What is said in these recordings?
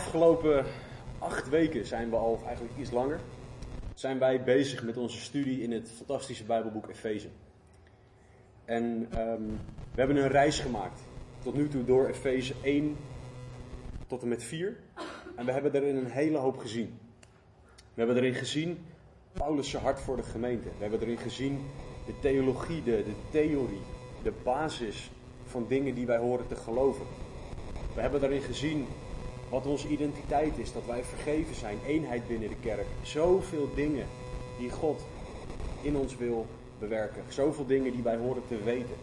afgelopen acht weken zijn we al, eigenlijk iets langer, zijn wij bezig met onze studie in het fantastische Bijbelboek Efeze. En ehm, we hebben een reis gemaakt, tot nu toe door Efeze 1 tot en met 4. En we hebben erin een hele hoop gezien. We hebben erin gezien Paulus' hart voor de gemeente. We hebben erin gezien de theologie, de, de theorie, de basis van dingen die wij horen te geloven. We hebben daarin gezien wat onze identiteit is, dat wij vergeven zijn, eenheid binnen de kerk. Zoveel dingen die God in ons wil bewerken. Zoveel dingen die wij horen te weten.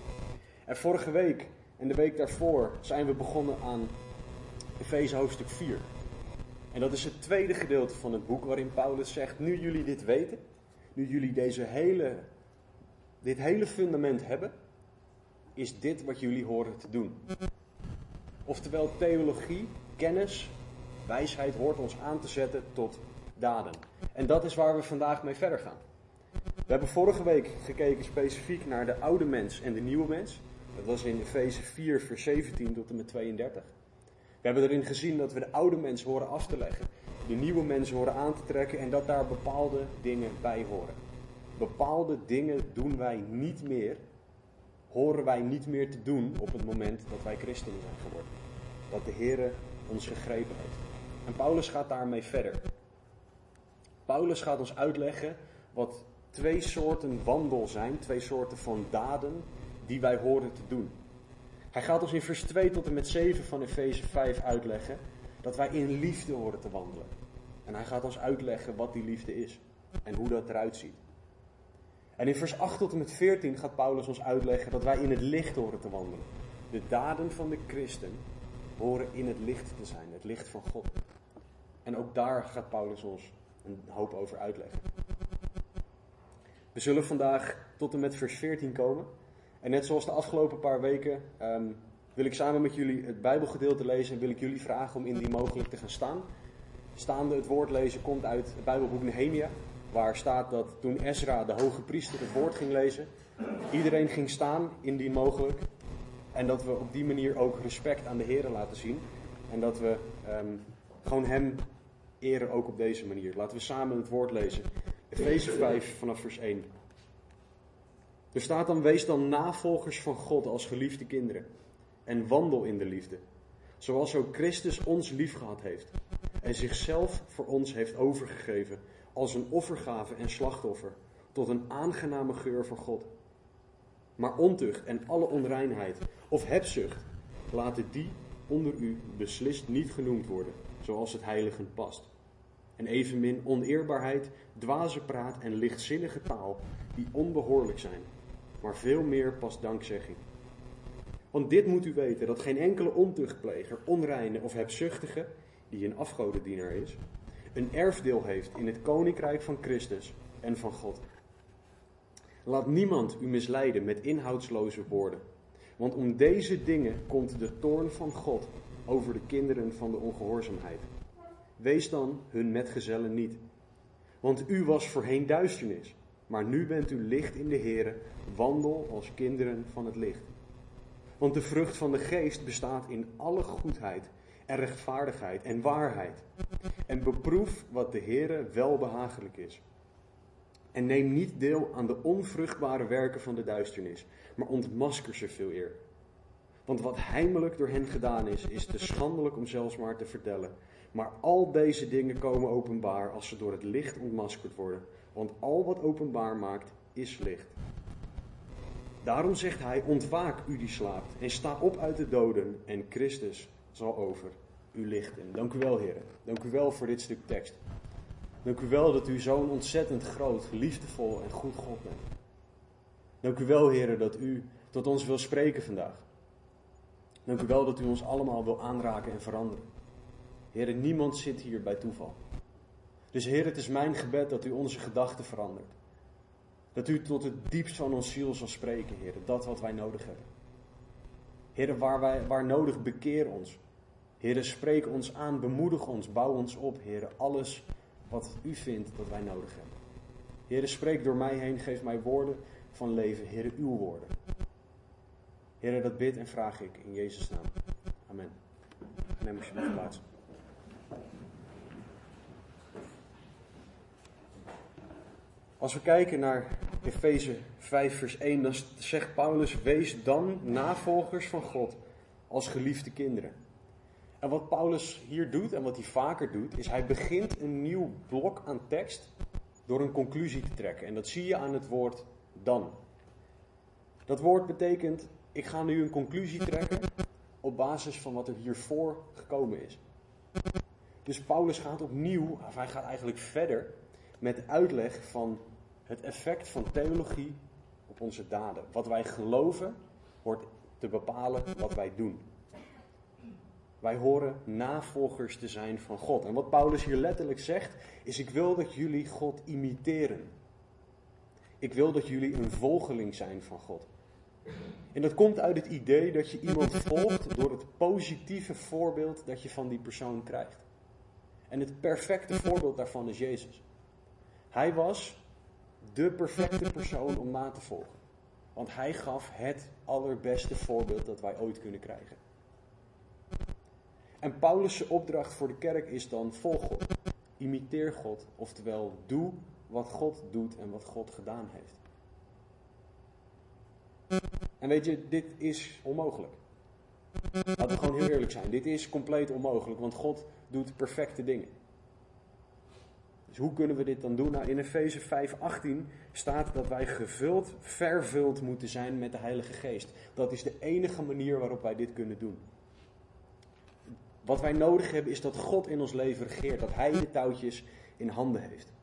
En vorige week en de week daarvoor zijn we begonnen aan Efeze hoofdstuk 4. En dat is het tweede gedeelte van het boek waarin Paulus zegt, nu jullie dit weten, nu jullie deze hele, dit hele fundament hebben, is dit wat jullie horen te doen. Oftewel theologie, kennis, wijsheid hoort ons aan te zetten tot daden. En dat is waar we vandaag mee verder gaan. We hebben vorige week gekeken specifiek naar de oude mens en de nieuwe mens. Dat was in Efeze 4, vers 17 tot en met 32. We hebben erin gezien dat we de oude mens horen af te leggen, de nieuwe mens horen aan te trekken en dat daar bepaalde dingen bij horen. Bepaalde dingen doen wij niet meer, horen wij niet meer te doen op het moment dat wij christenen zijn geworden. Dat de Heer ons gegrepen heeft. En Paulus gaat daarmee verder. Paulus gaat ons uitleggen wat twee soorten wandel zijn, twee soorten van daden die wij horen te doen. Hij gaat ons in vers 2 tot en met 7 van Efeze 5 uitleggen dat wij in liefde horen te wandelen. En hij gaat ons uitleggen wat die liefde is en hoe dat eruit ziet. En in vers 8 tot en met 14 gaat Paulus ons uitleggen dat wij in het licht horen te wandelen. De daden van de christen horen in het licht te zijn, het licht van God. En ook daar gaat Paulus ons een hoop over uitleggen. We zullen vandaag tot en met vers 14 komen. En net zoals de afgelopen paar weken ehm, wil ik samen met jullie het Bijbelgedeelte lezen en wil ik jullie vragen om indien mogelijk te gaan staan. Staande het woord lezen komt uit het Bijbelboek Nehemia, waar staat dat toen Ezra, de hoge priester, het woord ging lezen, iedereen ging staan indien mogelijk. En dat we op die manier ook respect aan de Heer laten zien. En dat we ehm, gewoon Hem eren ook op deze manier. Laten we samen het woord lezen. Efeze 5 vanaf vers 1. Er staat dan, wees dan navolgers van God als geliefde kinderen. En wandel in de liefde. Zoals ook Christus ons liefgehad heeft. En zichzelf voor ons heeft overgegeven. Als een offergave en slachtoffer. Tot een aangename geur voor God. Maar ontucht en alle onreinheid of hebzucht, laten die onder u beslist niet genoemd worden, zoals het heiligen past. En evenmin oneerbaarheid, dwaze praat en lichtzinnige taal, die onbehoorlijk zijn maar veel meer past dankzegging. Want dit moet u weten, dat geen enkele ontuchtpleger, onreine of hebzuchtige, die een afgodendienaar is, een erfdeel heeft in het koninkrijk van Christus en van God. Laat niemand u misleiden met inhoudsloze woorden, want om deze dingen komt de toorn van God over de kinderen van de ongehoorzaamheid. Wees dan hun metgezellen niet, want u was voorheen duisternis, maar nu bent u licht in de Here, wandel als kinderen van het licht. Want de vrucht van de geest bestaat in alle goedheid en rechtvaardigheid en waarheid. En beproef wat de Heere welbehagelijk is. En neem niet deel aan de onvruchtbare werken van de duisternis, maar ontmasker ze veel eer. Want wat heimelijk door hen gedaan is, is te schandelijk om zelfs maar te vertellen. Maar al deze dingen komen openbaar als ze door het licht ontmaskerd worden. Want al wat openbaar maakt, is licht. Daarom zegt hij: Ontwaak, u die slaapt, en sta op uit de doden, en Christus zal over u lichten. Dank u wel, heren. Dank u wel voor dit stuk tekst. Dank u wel dat u zo'n ontzettend groot, liefdevol en goed God bent. Dank u wel, heren, dat u tot ons wil spreken vandaag. Dank u wel dat u ons allemaal wil aanraken en veranderen. Heren, niemand zit hier bij toeval. Dus Heer, het is mijn gebed dat u onze gedachten verandert. Dat u tot het diepst van ons ziel zal spreken, Heer, dat wat wij nodig hebben. Heer, waar, wij, waar nodig, bekeer ons. Heer, spreek ons aan, bemoedig ons, bouw ons op, Heer, alles wat u vindt dat wij nodig hebben. Heer, spreek door mij heen, geef mij woorden van leven, Heer, uw woorden. Heer, dat bid en vraag ik in Jezus' naam. Amen. Neem alsjeblieft plaats. Als we kijken naar Efeze 5, vers 1, dan zegt Paulus: Wees dan navolgers van God als geliefde kinderen. En wat Paulus hier doet en wat hij vaker doet, is hij begint een nieuw blok aan tekst door een conclusie te trekken. En dat zie je aan het woord dan. Dat woord betekent: ik ga nu een conclusie trekken op basis van wat er hiervoor gekomen is. Dus Paulus gaat opnieuw, of hij gaat eigenlijk verder met uitleg van het effect van theologie op onze daden. Wat wij geloven hoort te bepalen wat wij doen. Wij horen navolgers te zijn van God. En wat Paulus hier letterlijk zegt, is: Ik wil dat jullie God imiteren. Ik wil dat jullie een volgeling zijn van God. En dat komt uit het idee dat je iemand volgt door het positieve voorbeeld dat je van die persoon krijgt. En het perfecte voorbeeld daarvan is Jezus. Hij was de perfecte persoon om na te volgen. Want hij gaf het allerbeste voorbeeld dat wij ooit kunnen krijgen. En Paulus' opdracht voor de kerk is dan: volg God. Imiteer God. Oftewel, doe wat God doet en wat God gedaan heeft. En weet je, dit is onmogelijk. Laten we gewoon heel eerlijk zijn. Dit is compleet onmogelijk, want God doet perfecte dingen. Dus hoe kunnen we dit dan doen? Nou, in Efeze 5:18 staat dat wij gevuld, vervuld moeten zijn met de Heilige Geest. Dat is de enige manier waarop wij dit kunnen doen. Wat wij nodig hebben is dat God in ons leven regeert, dat Hij de touwtjes in handen heeft.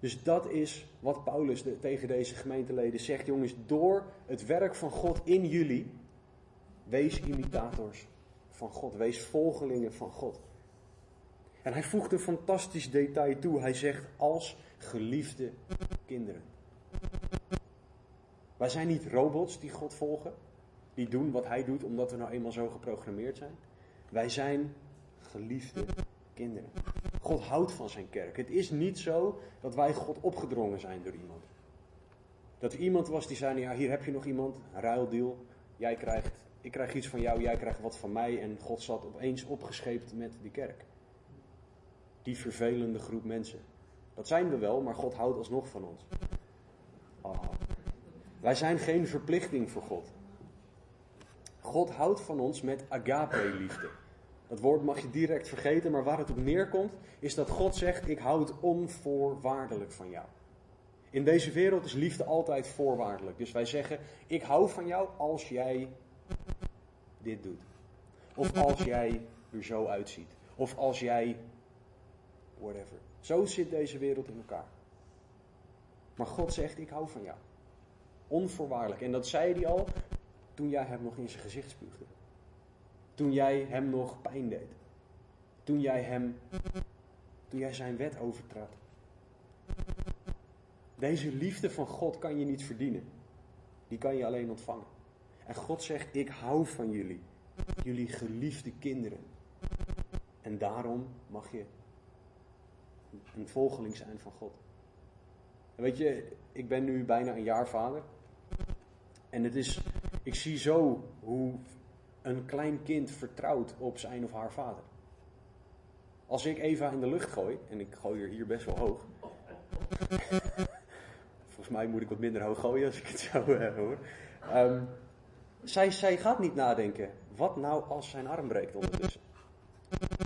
Dus dat is wat Paulus tegen deze gemeenteleden zegt. Jongens, door het werk van God in jullie, wees imitators van God. Wees volgelingen van God. En hij voegt een fantastisch detail toe. Hij zegt als geliefde kinderen. Wij zijn niet robots die God volgen. Die doen wat hij doet omdat we nou eenmaal zo geprogrammeerd zijn. Wij zijn geliefde kinderen. God houdt van zijn kerk. Het is niet zo dat wij God opgedrongen zijn door iemand. Dat er iemand was die zei, ja hier heb je nog iemand, ruildeal. Jij krijgt, ik krijg iets van jou, jij krijgt wat van mij. En God zat opeens opgescheept met die kerk. Die vervelende groep mensen. Dat zijn we wel, maar God houdt alsnog van ons. Oh. Wij zijn geen verplichting voor God. God houdt van ons met agape-liefde. Dat woord mag je direct vergeten, maar waar het op neerkomt, is dat God zegt: Ik houd onvoorwaardelijk van jou. In deze wereld is liefde altijd voorwaardelijk. Dus wij zeggen: Ik hou van jou als jij dit doet. Of als jij er zo uitziet. Of als jij. whatever. Zo zit deze wereld in elkaar. Maar God zegt: Ik hou van jou. Onvoorwaardelijk. En dat zei hij al toen jij hem nog in zijn gezicht spuugde. Toen jij hem nog pijn deed. Toen jij hem, toen jij zijn wet overtrad. Deze liefde van God kan je niet verdienen. Die kan je alleen ontvangen. En God zegt, ik hou van jullie. Jullie geliefde kinderen. En daarom mag je een volgeling zijn van God. En weet je, ik ben nu bijna een jaar vader. En het is, ik zie zo hoe een klein kind vertrouwt op zijn of haar vader. Als ik Eva in de lucht gooi, en ik gooi er hier best wel hoog. Volgens mij moet ik wat minder hoog gooien als ik het zo uh, hoor. Um, zij, zij gaat niet nadenken, wat nou als zijn arm breekt ondertussen?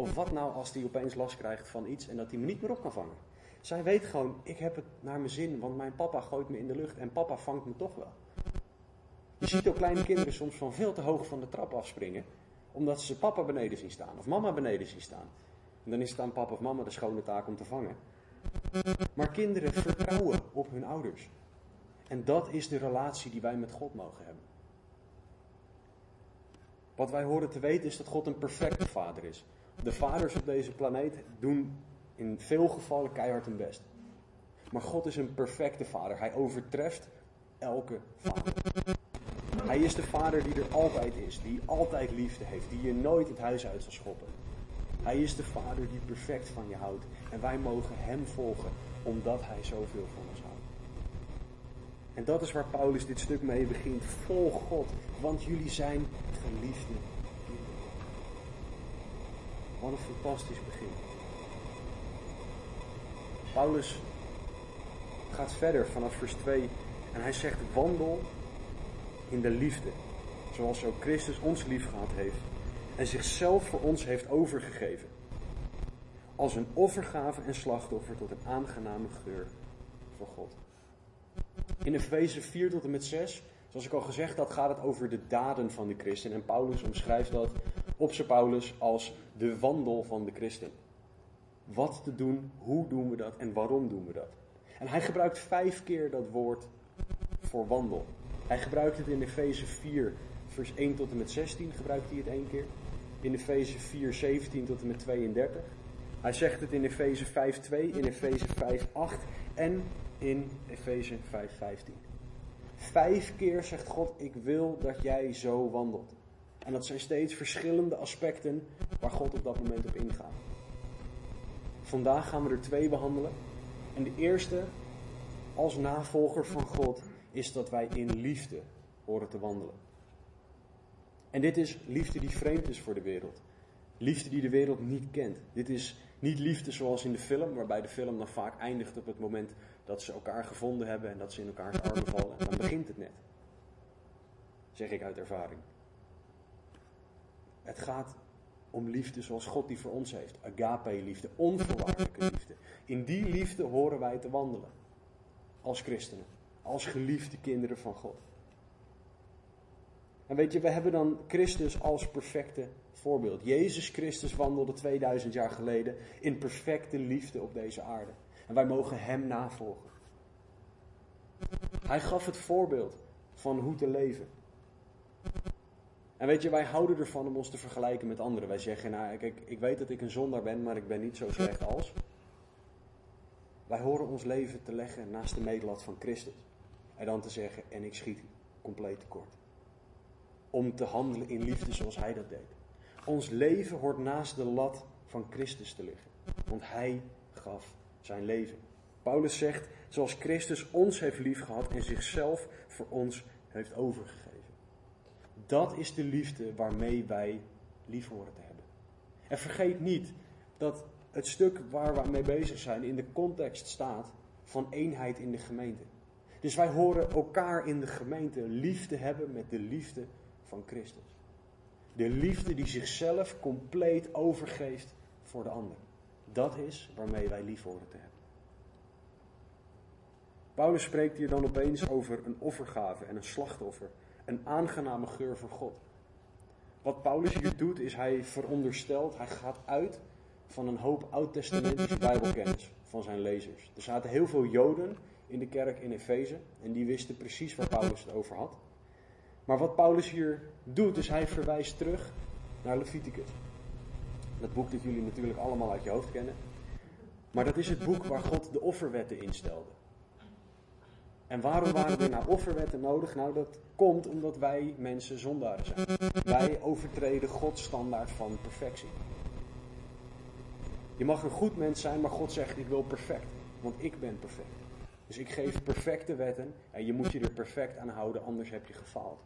Of wat nou als hij opeens last krijgt van iets en dat hij me niet meer op kan vangen? Zij weet gewoon, ik heb het naar mijn zin, want mijn papa gooit me in de lucht en papa vangt me toch wel. Je ziet ook kleine kinderen soms van veel te hoog van de trap afspringen, omdat ze papa beneden zien staan of mama beneden zien staan. En dan is het aan papa of mama de schone taak om te vangen. Maar kinderen vertrouwen op hun ouders. En dat is de relatie die wij met God mogen hebben. Wat wij horen te weten is dat God een perfecte vader is. De vaders op deze planeet doen in veel gevallen keihard hun best. Maar God is een perfecte vader. Hij overtreft elke vader. Hij is de vader die er altijd is, die altijd liefde heeft, die je nooit het huis uit zal schoppen. Hij is de vader die perfect van je houdt. En wij mogen hem volgen, omdat hij zoveel van ons houdt. En dat is waar Paulus dit stuk mee begint. Volg God, want jullie zijn geliefde kinderen. Wat een fantastisch begin. Paulus gaat verder vanaf vers 2 en hij zegt: Wandel in de liefde, zoals ook Christus ons lief gehad heeft en zichzelf voor ons heeft overgegeven. Als een offergave en slachtoffer tot een aangename geur voor God. In Efeze 4 tot en met 6, zoals ik al gezegd had, gaat het over de daden van de christen. En Paulus omschrijft dat op zijn Paulus als de wandel van de christen. Wat te doen, hoe doen we dat en waarom doen we dat? En hij gebruikt vijf keer dat woord voor wandel. Hij gebruikt het in Efeze 4, vers 1 tot en met 16, gebruikt hij het één keer. In Efeze 4, 17 tot en met 32. Hij zegt het in Efeze 5, 2, in Efeze 5, 8 en in Efeze 5, 15. Vijf keer zegt God, ik wil dat jij zo wandelt. En dat zijn steeds verschillende aspecten waar God op dat moment op ingaat. Vandaag gaan we er twee behandelen. En de eerste, als navolger van God, is dat wij in liefde horen te wandelen. En dit is liefde die vreemd is voor de wereld. Liefde die de wereld niet kent. Dit is niet liefde zoals in de film, waarbij de film dan vaak eindigt op het moment dat ze elkaar gevonden hebben en dat ze in elkaars armen vallen. En dan begint het net. Zeg ik uit ervaring. Het gaat om liefde zoals God die voor ons heeft. Agape-liefde, onvoorwaardelijke liefde. In die liefde horen wij te wandelen. Als christenen. Als geliefde kinderen van God. En weet je, we hebben dan Christus als perfecte voorbeeld. Jezus Christus wandelde 2000 jaar geleden in perfecte liefde op deze aarde. En wij mogen Hem navolgen. Hij gaf het voorbeeld van hoe te leven. En weet je, wij houden ervan om ons te vergelijken met anderen. Wij zeggen, nou kijk, ik weet dat ik een zondaar ben, maar ik ben niet zo slecht als. Wij horen ons leven te leggen naast de medelat van Christus. En dan te zeggen, en ik schiet compleet tekort. Om te handelen in liefde zoals Hij dat deed. Ons leven hoort naast de lat van Christus te liggen. Want Hij gaf zijn leven. Paulus zegt, zoals Christus ons heeft liefgehad en zichzelf voor ons heeft overgegeven. Dat is de liefde waarmee wij lief horen te hebben. En vergeet niet dat het stuk waar we mee bezig zijn in de context staat van eenheid in de gemeente. Dus wij horen elkaar in de gemeente lief te hebben met de liefde van Christus. De liefde die zichzelf compleet overgeeft voor de ander. Dat is waarmee wij lief horen te hebben. Paulus spreekt hier dan opeens over een offergave en een slachtoffer een aangename geur voor God. Wat Paulus hier doet, is hij veronderstelt, hij gaat uit van een hoop oud-testamentische Bijbelkennis van zijn lezers. Er zaten heel veel Joden in de kerk in Efeze en die wisten precies waar Paulus het over had. Maar wat Paulus hier doet, is hij verwijst terug naar Leviticus. Dat boek dat jullie natuurlijk allemaal uit je hoofd kennen. Maar dat is het boek waar God de offerwetten instelde. En waarom waren er nou offerwetten nodig? Nou, dat komt omdat wij mensen zondaren zijn. Wij overtreden Gods standaard van perfectie. Je mag een goed mens zijn, maar God zegt: Ik wil perfect, want ik ben perfect. Dus ik geef perfecte wetten en je moet je er perfect aan houden, anders heb je gefaald.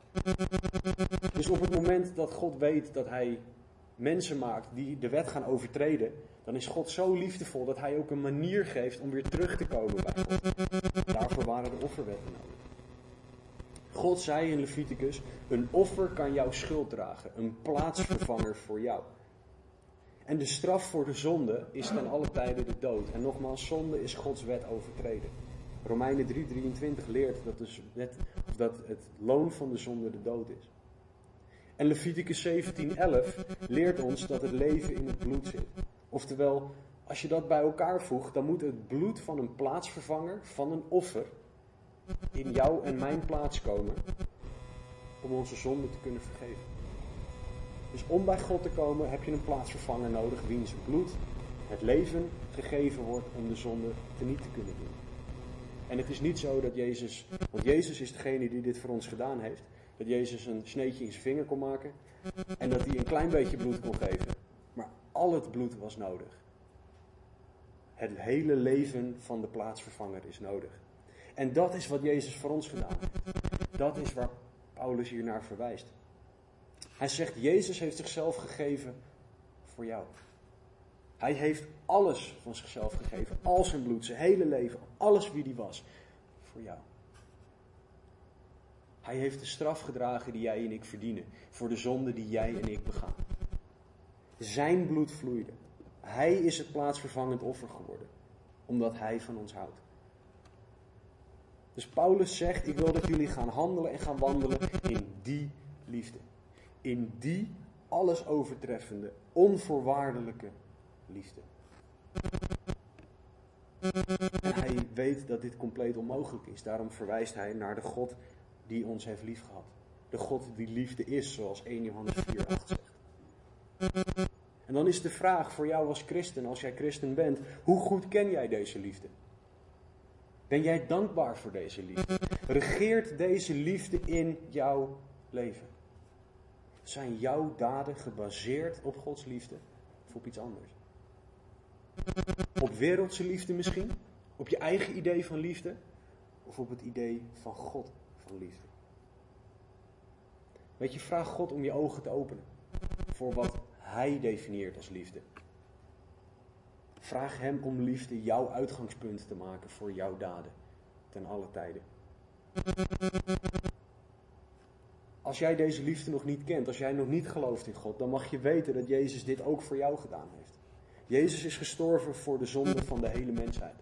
Dus op het moment dat God weet dat hij mensen maakt die de wet gaan overtreden, dan is God zo liefdevol dat hij ook een manier geeft om weer terug te komen bij God. Daarvoor waren de offerwetten nodig. God zei in Leviticus: Een offer kan jouw schuld dragen, een plaatsvervanger voor jou. En de straf voor de zonde is ten alle tijden de dood. En nogmaals, zonde is Gods wet overtreden. Romeinen 3:23 leert dat, de wet, dat het loon van de zonde de dood is. En Leviticus 17:11 leert ons dat het leven in het bloed zit. Oftewel, als je dat bij elkaar voegt, dan moet het bloed van een plaatsvervanger, van een offer, in jou en mijn plaats komen om onze zonde te kunnen vergeven. Dus om bij God te komen heb je een plaatsvervanger nodig, wiens bloed het leven gegeven wordt om de zonde te niet te kunnen doen. En het is niet zo dat Jezus, want Jezus is degene die dit voor ons gedaan heeft, dat Jezus een sneetje in zijn vinger kon maken en dat hij een klein beetje bloed kon geven. Maar al het bloed was nodig. Het hele leven van de plaatsvervanger is nodig. En dat is wat Jezus voor ons gedaan heeft. Dat is waar Paulus hier naar verwijst. Hij zegt, Jezus heeft zichzelf gegeven voor jou. Hij heeft alles van zichzelf gegeven. Al zijn bloed, zijn hele leven, alles wie hij was. Voor jou. Hij heeft de straf gedragen die jij en ik verdienen. Voor de zonde die jij en ik begaan. Zijn bloed vloeide. Hij is het plaatsvervangend offer geworden. Omdat hij van ons houdt. Dus Paulus zegt: Ik wil dat jullie gaan handelen en gaan wandelen in die liefde. In die alles overtreffende, onvoorwaardelijke liefde. En hij weet dat dit compleet onmogelijk is. Daarom verwijst hij naar de God die ons heeft liefgehad. De God die liefde is, zoals 1 Johannes 4, 8 zegt. En dan is de vraag voor jou als christen, als jij christen bent, hoe goed ken jij deze liefde? Ben jij dankbaar voor deze liefde? Regeert deze liefde in jouw leven? Zijn jouw daden gebaseerd op Gods liefde of op iets anders? Op wereldse liefde misschien? Op je eigen idee van liefde? Of op het idee van God van liefde? Weet je, vraag God om je ogen te openen voor wat Hij definieert als liefde. Vraag Hem om liefde jouw uitgangspunt te maken voor jouw daden ten alle tijden. Als jij deze liefde nog niet kent, als jij nog niet gelooft in God, dan mag je weten dat Jezus dit ook voor jou gedaan heeft. Jezus is gestorven voor de zonde van de hele mensheid.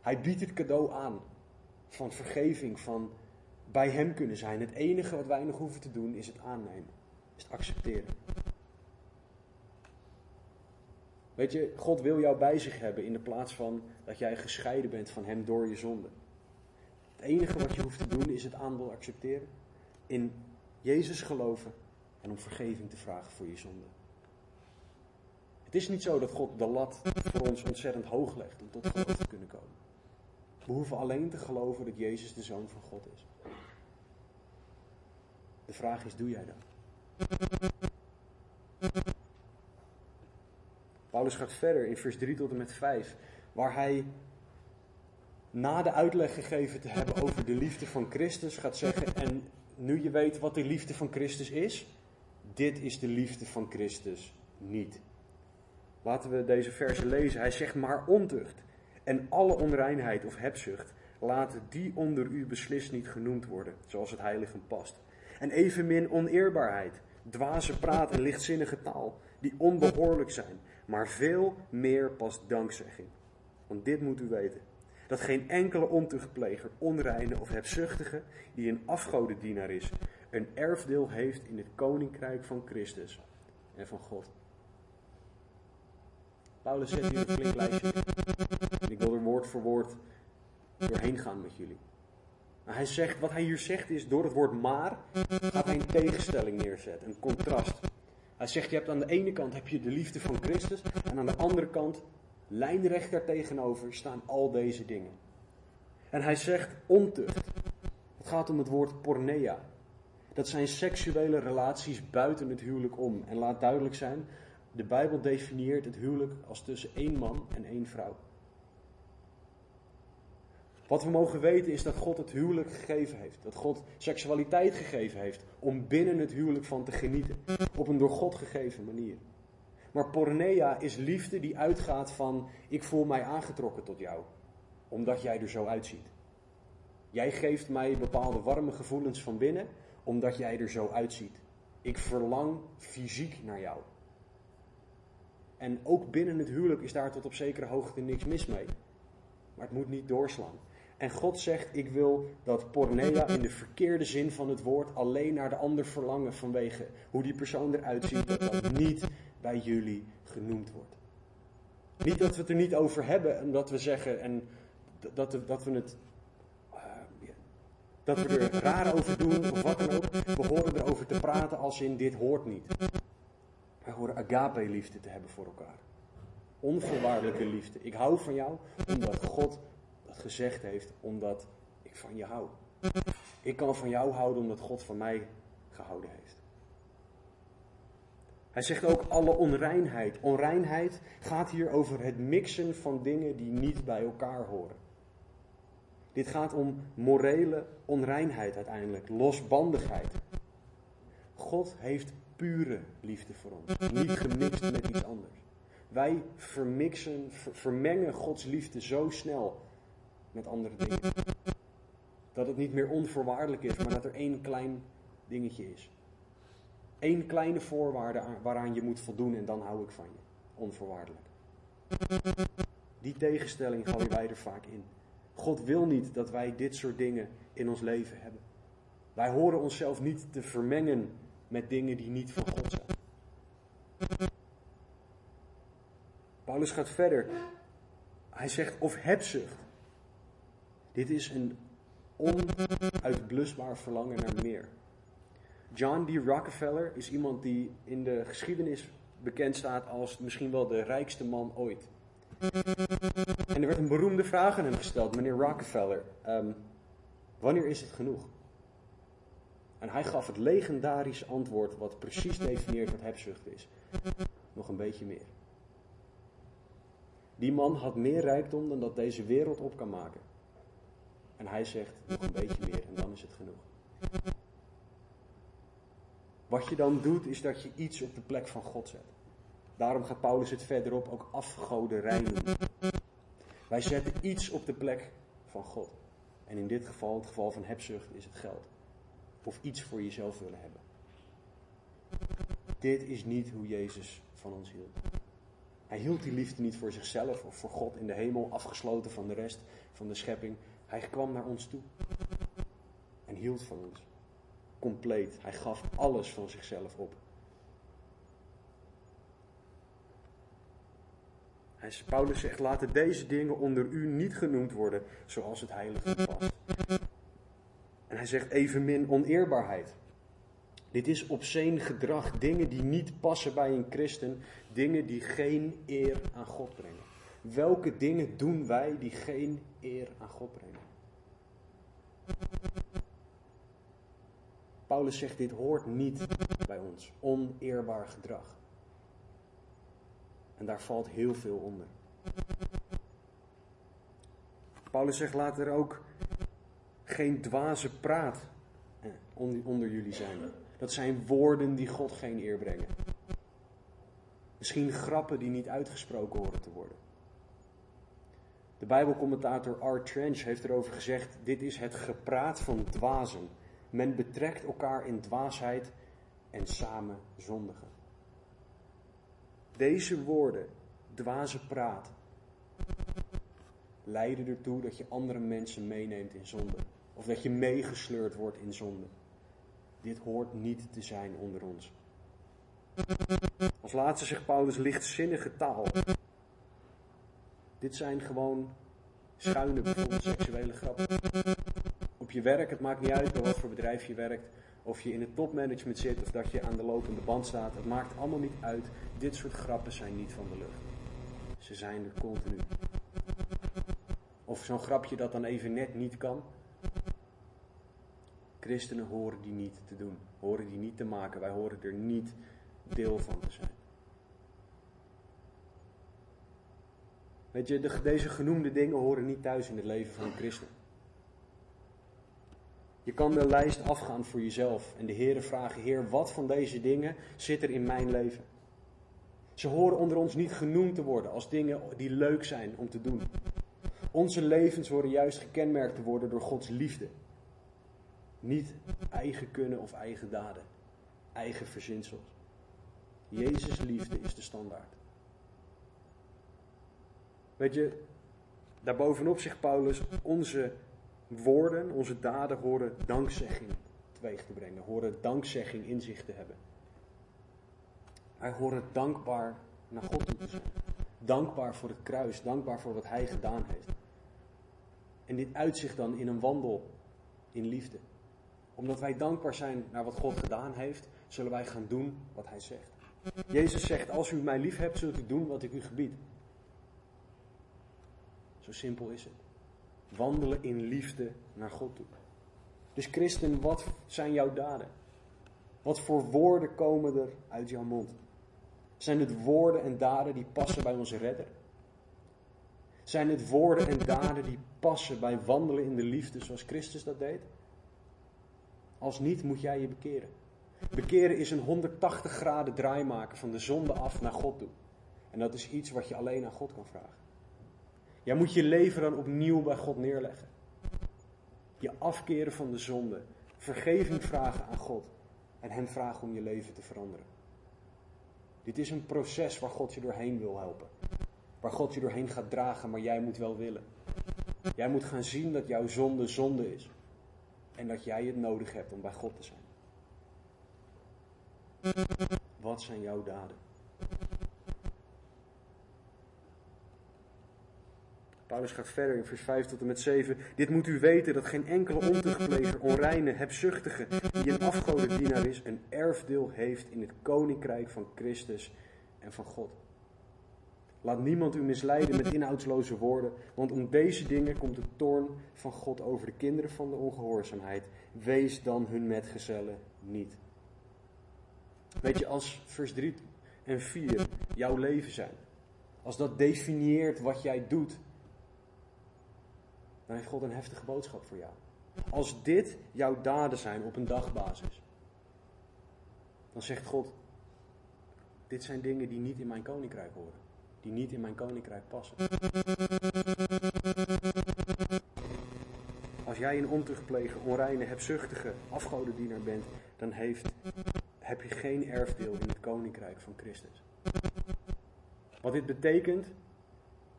Hij biedt het cadeau aan van vergeving, van bij Hem kunnen zijn. Het enige wat wij nog hoeven te doen is het aannemen, is het accepteren. Weet je, God wil jou bij zich hebben in de plaats van dat jij gescheiden bent van Hem door je zonde. Het enige wat je hoeft te doen is het aanbod accepteren, in Jezus geloven en om vergeving te vragen voor je zonde. Het is niet zo dat God de lat voor ons ontzettend hoog legt om tot geloof te kunnen komen. We hoeven alleen te geloven dat Jezus de Zoon van God is. De vraag is, doe jij dat? Paulus gaat verder in vers 3 tot en met 5, waar hij na de uitleg gegeven te hebben over de liefde van Christus gaat zeggen, en nu je weet wat de liefde van Christus is, dit is de liefde van Christus niet. Laten we deze verse lezen. Hij zegt maar ontucht en alle onreinheid of hebzucht, laten die onder u beslist niet genoemd worden, zoals het heilige past. En evenmin oneerbaarheid, dwaze praat en lichtzinnige taal, die onbehoorlijk zijn, maar veel meer past dankzegging. Want dit moet u weten, dat geen enkele ontuchtpleger, onreine of hebzuchtige, die een afgodendienaar is, een erfdeel heeft in het koninkrijk van Christus en van God. Paulus zet hier een flink lijstje. Ik wil er woord voor woord doorheen gaan met jullie. hij zegt, wat hij hier zegt is, door het woord maar gaat hij een tegenstelling neerzetten, een contrast. Hij zegt, je hebt aan de ene kant heb je de liefde van Christus en aan de andere kant, lijnrecht daar tegenover, staan al deze dingen. En hij zegt ontucht. Het gaat om het woord pornea. Dat zijn seksuele relaties buiten het huwelijk om. En laat duidelijk zijn, de Bijbel definieert het huwelijk als tussen één man en één vrouw. Wat we mogen weten is dat God het huwelijk gegeven heeft. Dat God seksualiteit gegeven heeft om binnen het huwelijk van te genieten. Op een door God gegeven manier. Maar pornea is liefde die uitgaat van ik voel mij aangetrokken tot jou. Omdat jij er zo uitziet. Jij geeft mij bepaalde warme gevoelens van binnen omdat jij er zo uitziet. Ik verlang fysiek naar jou. En ook binnen het huwelijk is daar tot op zekere hoogte niks mis mee. Maar het moet niet doorslaan. En God zegt: Ik wil dat pornea in de verkeerde zin van het woord alleen naar de ander verlangen vanwege hoe die persoon eruit ziet, dat dat niet bij jullie genoemd wordt. Niet dat we het er niet over hebben en dat we zeggen en dat, we, dat we het. Uh, dat we er raar over doen of wat dan ook. We horen erover te praten als in dit hoort niet. We horen agape-liefde te hebben voor elkaar. Onvoorwaardelijke liefde. Ik hou van jou omdat God dat gezegd heeft, omdat ik van je hou. Ik kan van jou houden omdat God van mij gehouden heeft. Hij zegt ook alle onreinheid. Onreinheid gaat hier over het mixen van dingen die niet bij elkaar horen. Dit gaat om morele onreinheid uiteindelijk, losbandigheid. God heeft pure liefde voor ons, niet gemixt met iets anders. Wij vermixen, vermengen Gods liefde zo snel met andere dingen. Dat het niet meer onvoorwaardelijk is, maar dat er één klein dingetje is. Eén kleine voorwaarde waaraan je moet voldoen en dan hou ik van je. Onvoorwaardelijk. Die tegenstelling gooien wij er vaak in. God wil niet dat wij dit soort dingen in ons leven hebben. Wij horen onszelf niet te vermengen met dingen die niet van God zijn. Paulus gaat verder. Hij zegt of hebzucht. Dit is een onuitblusbaar verlangen naar meer. John D. Rockefeller is iemand die in de geschiedenis bekend staat als misschien wel de rijkste man ooit. En er werd een beroemde vraag aan hem gesteld, meneer Rockefeller. Um, wanneer is het genoeg? En hij gaf het legendarische antwoord wat precies definieert wat hebzucht is. Nog een beetje meer. Die man had meer rijkdom dan dat deze wereld op kan maken. En hij zegt nog een beetje meer en dan is het genoeg. Wat je dan doet is dat je iets op de plek van God zet. Daarom gaat Paulus het verderop ook afgoderij noemen. Wij zetten iets op de plek van God. En in dit geval, het geval van hebzucht, is het geld. Of iets voor jezelf willen hebben. Dit is niet hoe Jezus van ons hield. Hij hield die liefde niet voor zichzelf of voor God in de hemel, afgesloten van de rest van de schepping. Hij kwam naar ons toe en hield van ons. Compleet. Hij gaf alles van zichzelf op. Paulus zegt, laten deze dingen onder u niet genoemd worden zoals het heilige past. Hij zegt evenmin oneerbaarheid. Dit is obscene gedrag, dingen die niet passen bij een christen, dingen die geen eer aan God brengen. Welke dingen doen wij die geen eer aan God brengen? Paulus zegt dit hoort niet bij ons, oneerbaar gedrag. En daar valt heel veel onder. Paulus zegt later ook geen dwaze praat eh, onder jullie zijn. Dat zijn woorden die God geen eer brengen. Misschien grappen die niet uitgesproken horen te worden. De Bijbelcommentator R. Trench heeft erover gezegd: dit is het gepraat van dwazen. Men betrekt elkaar in dwaasheid en samen zondigen. Deze woorden, dwaze praat, leiden ertoe dat je andere mensen meeneemt in zonde. Of dat je meegesleurd wordt in zonde. Dit hoort niet te zijn onder ons. Als laatste zegt Paulus lichtzinnige taal. Dit zijn gewoon schuine, bijvoorbeeld seksuele grappen. Op je werk, het maakt niet uit bij wat voor bedrijf je werkt. Of je in het topmanagement zit of dat je aan de lopende band staat. Het maakt allemaal niet uit. Dit soort grappen zijn niet van de lucht. Ze zijn er continu. Of zo'n grapje dat dan even net niet kan. Christenen horen die niet te doen. Horen die niet te maken. Wij horen er niet deel van te zijn. Weet je, de, deze genoemde dingen horen niet thuis in het leven van een christen. Je kan de lijst afgaan voor jezelf en de Heeren vragen: Heer, wat van deze dingen zit er in mijn leven? Ze horen onder ons niet genoemd te worden als dingen die leuk zijn om te doen. Onze levens horen juist gekenmerkt te worden door Gods liefde. Niet eigen kunnen of eigen daden, eigen verzinsels. Jezus' liefde is de standaard. Weet je, daarbovenop zegt Paulus, onze woorden, onze daden horen dankzegging teweeg te brengen, horen dankzegging in zich te hebben. Wij horen dankbaar naar God toe te zijn. Dankbaar voor het kruis, dankbaar voor wat Hij gedaan heeft. En dit uitzicht dan in een wandel in liefde. Omdat wij dankbaar zijn naar wat God gedaan heeft, zullen wij gaan doen wat Hij zegt. Jezus zegt, als u mij lief hebt, zult u doen wat ik u gebied. Zo simpel is het. Wandelen in liefde naar God toe. Dus christen, wat zijn jouw daden? Wat voor woorden komen er uit jouw mond? Zijn het woorden en daden die passen bij onze redder? Zijn het woorden en daden die passen bij wandelen in de liefde zoals Christus dat deed? Als niet, moet jij je bekeren. Bekeren is een 180 graden draai maken van de zonde af naar God toe. En dat is iets wat je alleen aan God kan vragen. Jij moet je leven dan opnieuw bij God neerleggen. Je afkeren van de zonde. Vergeving vragen aan God. En Hem vragen om je leven te veranderen. Dit is een proces waar God je doorheen wil helpen. Waar God je doorheen gaat dragen, maar jij moet wel willen. Jij moet gaan zien dat jouw zonde zonde is. En dat jij het nodig hebt om bij God te zijn. Wat zijn jouw daden? Paulus gaat verder in vers 5 tot en met 7. Dit moet u weten dat geen enkele ontuchtpleger, onreine, hebzuchtige, die een afgodendienaar is, een erfdeel heeft in het koninkrijk van Christus en van God. Laat niemand u misleiden met inhoudsloze woorden, want om deze dingen komt de toorn van God over de kinderen van de ongehoorzaamheid. Wees dan hun metgezellen niet. Weet je, als vers 3 en 4 jouw leven zijn, als dat definieert wat jij doet, dan heeft God een heftige boodschap voor jou. Als dit jouw daden zijn op een dagbasis, dan zegt God: Dit zijn dingen die niet in mijn koninkrijk horen, die niet in mijn koninkrijk passen. Als jij een ontuchtpleger, onreine, hebzuchtige, afgodendienaar bent, dan heeft, heb je geen erfdeel in het koninkrijk van Christus. Wat dit betekent,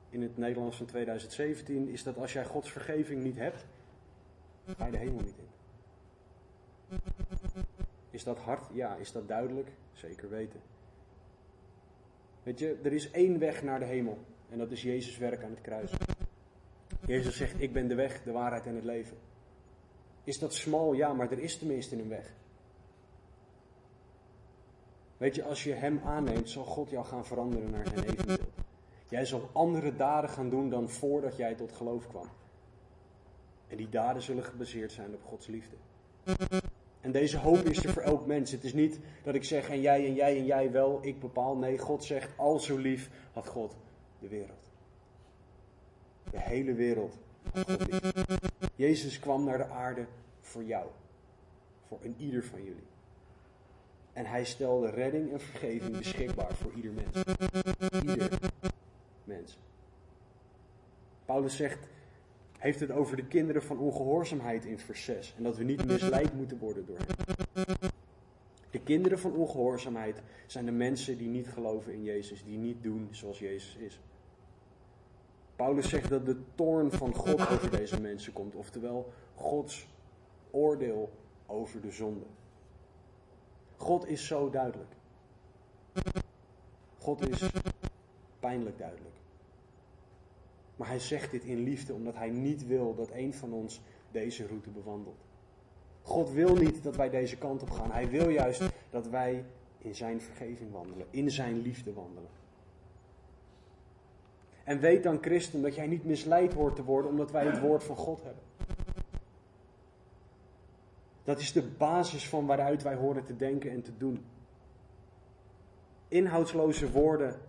in het Nederlands van 2017 is dat als jij Gods vergeving niet hebt, ga je de hemel niet in. Is dat hard? Ja. Is dat duidelijk? Zeker weten. Weet je, er is één weg naar de hemel. En dat is Jezus' werk aan het kruis. Jezus zegt, ik ben de weg, de waarheid en het leven. Is dat smal? Ja, maar er is tenminste een weg. Weet je, als je Hem aanneemt, zal God jou gaan veranderen naar zijn evenbeeld. Jij zal andere daden gaan doen dan voordat jij tot geloof kwam. En die daden zullen gebaseerd zijn op Gods liefde. En deze hoop is er voor elk mens. Het is niet dat ik zeg en jij en jij en jij wel, ik bepaal. Nee, God zegt, al zo lief had God de wereld. De hele wereld. Jezus kwam naar de aarde voor jou. Voor een ieder van jullie. En hij stelde redding en vergeving beschikbaar voor ieder mens. Ieder mensen. Paulus zegt, heeft het over de kinderen van ongehoorzaamheid in vers 6 en dat we niet misleid moeten worden door hen. De kinderen van ongehoorzaamheid zijn de mensen die niet geloven in Jezus, die niet doen zoals Jezus is. Paulus zegt dat de toorn van God over deze mensen komt, oftewel Gods oordeel over de zonde. God is zo duidelijk. God is pijnlijk duidelijk. Maar hij zegt dit in liefde omdat hij niet wil dat een van ons deze route bewandelt. God wil niet dat wij deze kant op gaan. Hij wil juist dat wij in zijn vergeving wandelen, in zijn liefde wandelen. En weet dan, christen, dat jij niet misleid hoort te worden omdat wij het woord van God hebben. Dat is de basis van waaruit wij horen te denken en te doen. Inhoudsloze woorden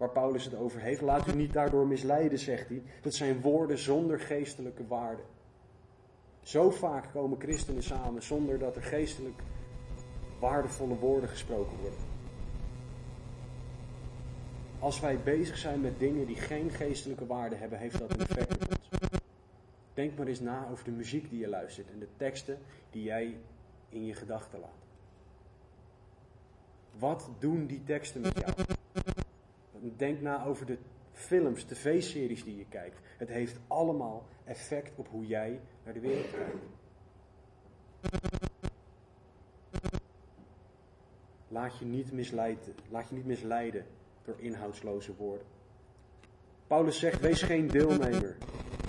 waar Paulus het over heeft. Laat u niet daardoor misleiden, zegt hij. Dat zijn woorden zonder geestelijke waarde. Zo vaak komen christenen samen zonder dat er geestelijk waardevolle woorden gesproken worden. Als wij bezig zijn met dingen die geen geestelijke waarde hebben, heeft dat een effect op ons. Denk maar eens na over de muziek die je luistert en de teksten die jij in je gedachten laat. Wat doen die teksten met jou? Denk na over de films, tv-series die je kijkt. Het heeft allemaal effect op hoe jij naar de wereld kijkt. Laat je niet misleiden, laat je niet misleiden door inhoudsloze woorden. Paulus zegt: wees geen deelnemer.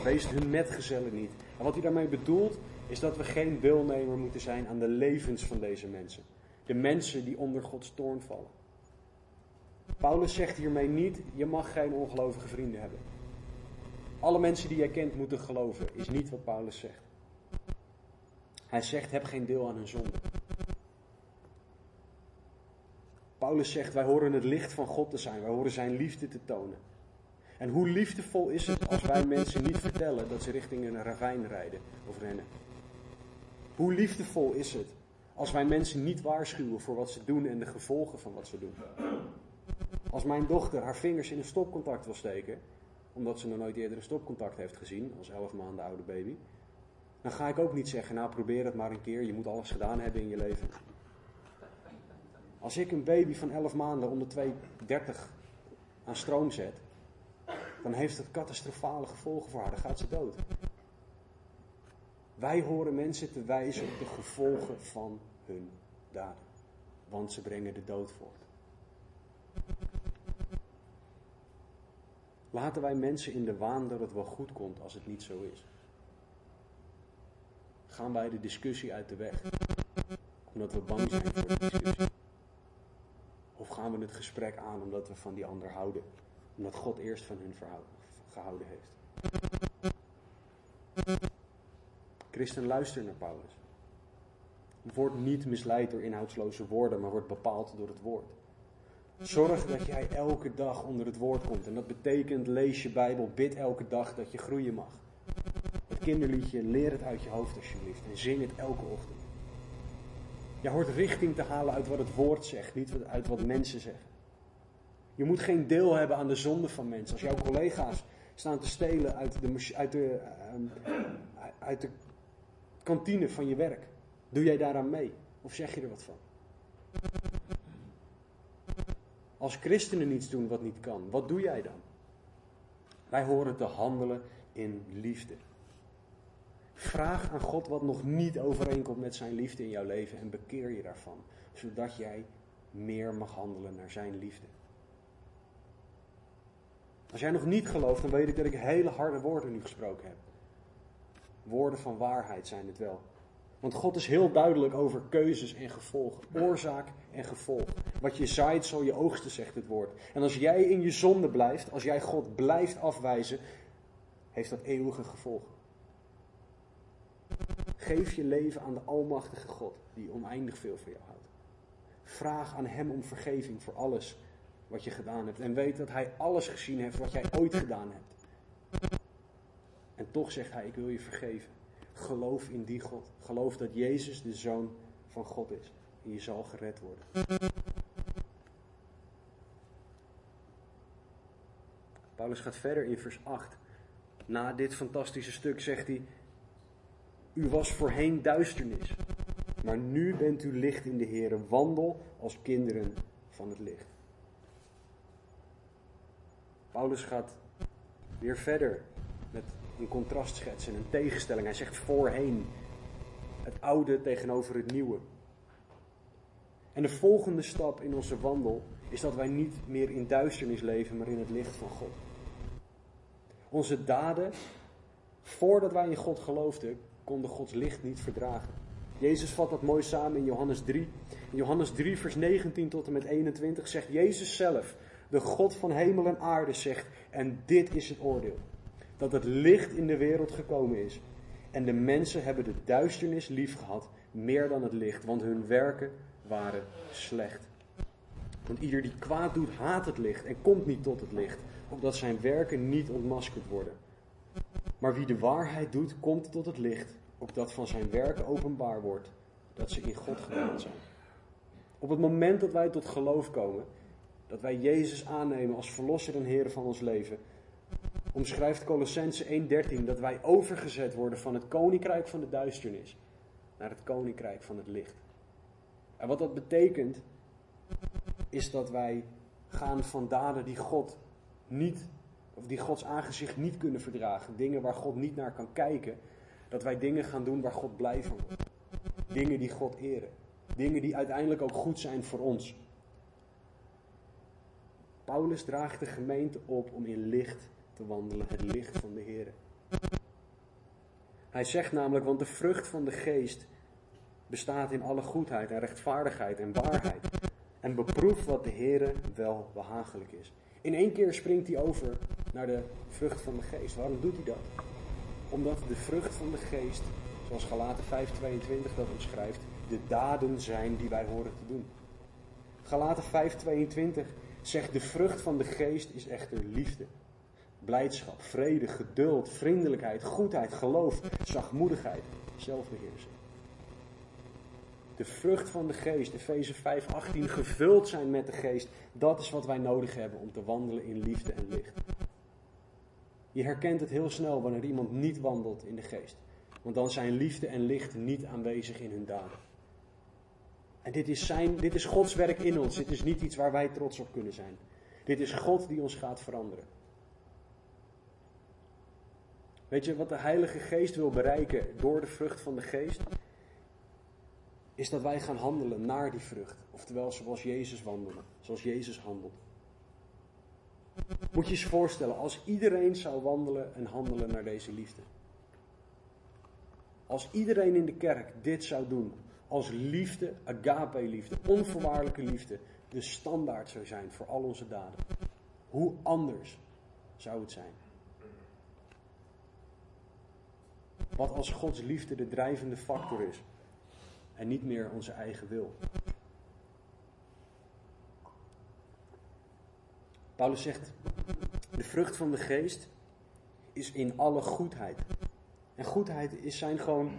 Wees hun metgezellen niet. En wat hij daarmee bedoelt, is dat we geen deelnemer moeten zijn aan de levens van deze mensen. De mensen die onder Gods toorn vallen. Paulus zegt hiermee niet, je mag geen ongelovige vrienden hebben. Alle mensen die jij kent moeten geloven, is niet wat Paulus zegt. Hij zegt, heb geen deel aan hun zonde. Paulus zegt, wij horen het licht van God te zijn, wij horen zijn liefde te tonen. En hoe liefdevol is het als wij mensen niet vertellen dat ze richting een ravijn rijden of rennen? Hoe liefdevol is het als wij mensen niet waarschuwen voor wat ze doen en de gevolgen van wat ze doen? Als mijn dochter haar vingers in een stopcontact wil steken, omdat ze nog nooit eerder een stopcontact heeft gezien, als 11 maanden oude baby, dan ga ik ook niet zeggen, nou probeer het maar een keer, je moet alles gedaan hebben in je leven. Als ik een baby van 11 maanden onder 230 aan stroom zet, dan heeft het catastrofale gevolgen voor haar, dan gaat ze dood. Wij horen mensen te wijzen op de gevolgen van hun daden, want ze brengen de dood voort. Laten wij mensen in de waan dat het wel goed komt als het niet zo is. Gaan wij de discussie uit de weg, omdat we bang zijn voor de discussie? Of gaan we het gesprek aan omdat we van die ander houden, omdat God eerst van hun gehouden heeft? Christen, luister naar Paulus. Word niet misleid door inhoudsloze woorden, maar word bepaald door het woord. Zorg dat jij elke dag onder het woord komt. En dat betekent lees je Bijbel, bid elke dag dat je groeien mag. Het kinderliedje, leer het uit je hoofd alsjeblieft en zing het elke ochtend. Je hoort richting te halen uit wat het woord zegt, niet uit wat mensen zeggen. Je moet geen deel hebben aan de zonde van mensen. Als jouw collega's staan te stelen uit de, uit de, ehm, uit de kantine van je werk, doe jij daaraan mee? Of zeg je er wat van? Als christenen niets doen wat niet kan, wat doe jij dan? Wij horen te handelen in liefde. Vraag aan God wat nog niet overeenkomt met zijn liefde in jouw leven en bekeer je daarvan, zodat jij meer mag handelen naar zijn liefde. Als jij nog niet gelooft, dan weet ik dat ik hele harde woorden nu gesproken heb. Woorden van waarheid zijn het wel. Want God is heel duidelijk over keuzes en gevolgen. Oorzaak en gevolg. Wat je zaait, zal je oogsten, zegt het woord. En als jij in je zonde blijft, als jij God blijft afwijzen, heeft dat eeuwige gevolgen. Geef je leven aan de Almachtige God, die oneindig veel van jou houdt. Vraag aan Hem om vergeving voor alles wat je gedaan hebt. En weet dat Hij alles gezien heeft wat jij ooit gedaan hebt. En toch zegt Hij: Ik wil je vergeven. Geloof in die God. Geloof dat Jezus de Zoon van God is. En je zal gered worden. Paulus gaat verder in vers 8. Na dit fantastische stuk zegt hij: U was voorheen duisternis, maar nu bent u licht in de Heer. Wandel als kinderen van het licht. Paulus gaat weer verder met een contrast schetsen, een tegenstelling. Hij zegt voorheen. Het oude tegenover het nieuwe. En de volgende stap in onze wandel is dat wij niet meer in duisternis leven, maar in het licht van God. Onze daden, voordat wij in God geloofden, konden Gods licht niet verdragen. Jezus vat dat mooi samen in Johannes 3. In Johannes 3, vers 19 tot en met 21 zegt Jezus zelf, de God van hemel en aarde, zegt, en dit is het oordeel dat het licht in de wereld gekomen is. En de mensen hebben de duisternis lief gehad meer dan het licht, want hun werken waren slecht. Want ieder die kwaad doet, haat het licht en komt niet tot het licht, opdat zijn werken niet ontmaskerd worden. Maar wie de waarheid doet, komt tot het licht, opdat van zijn werken openbaar wordt dat ze in God gedaan zijn. Op het moment dat wij tot geloof komen, dat wij Jezus aannemen als verlosser en Heer van ons leven, omschrijft Colossense 1:13 dat wij overgezet worden van het koninkrijk van de duisternis naar het koninkrijk van het licht. En wat dat betekent, is dat wij gaan van daden die God niet, of die Gods aangezicht niet kunnen verdragen, dingen waar God niet naar kan kijken, dat wij dingen gaan doen waar God blij van wordt. Dingen die God eren. Dingen die uiteindelijk ook goed zijn voor ons. Paulus draagt de gemeente op om in licht wandelen, het licht van de Heer. Hij zegt namelijk, want de vrucht van de geest bestaat in alle goedheid en rechtvaardigheid en waarheid. En beproef wat de Heer wel behagelijk is. In één keer springt hij over naar de vrucht van de geest. Waarom doet hij dat? Omdat de vrucht van de geest, zoals Galaten 5:22 dat omschrijft, de daden zijn die wij horen te doen. Galaten 5:22 zegt de vrucht van de geest is echter liefde, blijdschap, vrede, geduld, vriendelijkheid, goedheid, geloof, zachtmoedigheid, zelfbeheersing. de vrucht van de geest, Efeze 5, 18, gevuld zijn met de geest. Dat is wat wij nodig hebben om te wandelen in liefde en licht. Je herkent het heel snel wanneer iemand niet wandelt in de geest. Want dan zijn liefde en licht niet aanwezig in hun daden. En dit is, zijn, dit is Gods werk in ons. Dit is niet iets waar wij trots op kunnen zijn. Dit is God die ons gaat veranderen. Weet je wat de Heilige Geest wil bereiken door de vrucht van de Geest? Is dat wij gaan handelen naar die vrucht. Oftewel zoals Jezus wandelde, zoals Jezus handelt. Moet je je voorstellen, als iedereen zou wandelen en handelen naar deze liefde. Als iedereen in de kerk dit zou doen, als liefde, agape-liefde, onvoorwaardelijke liefde, de standaard zou zijn voor al onze daden. Hoe anders zou het zijn? Wat als Gods liefde de drijvende factor is en niet meer onze eigen wil? Paulus zegt, de vrucht van de geest is in alle goedheid. En goedheid is, zijn gewoon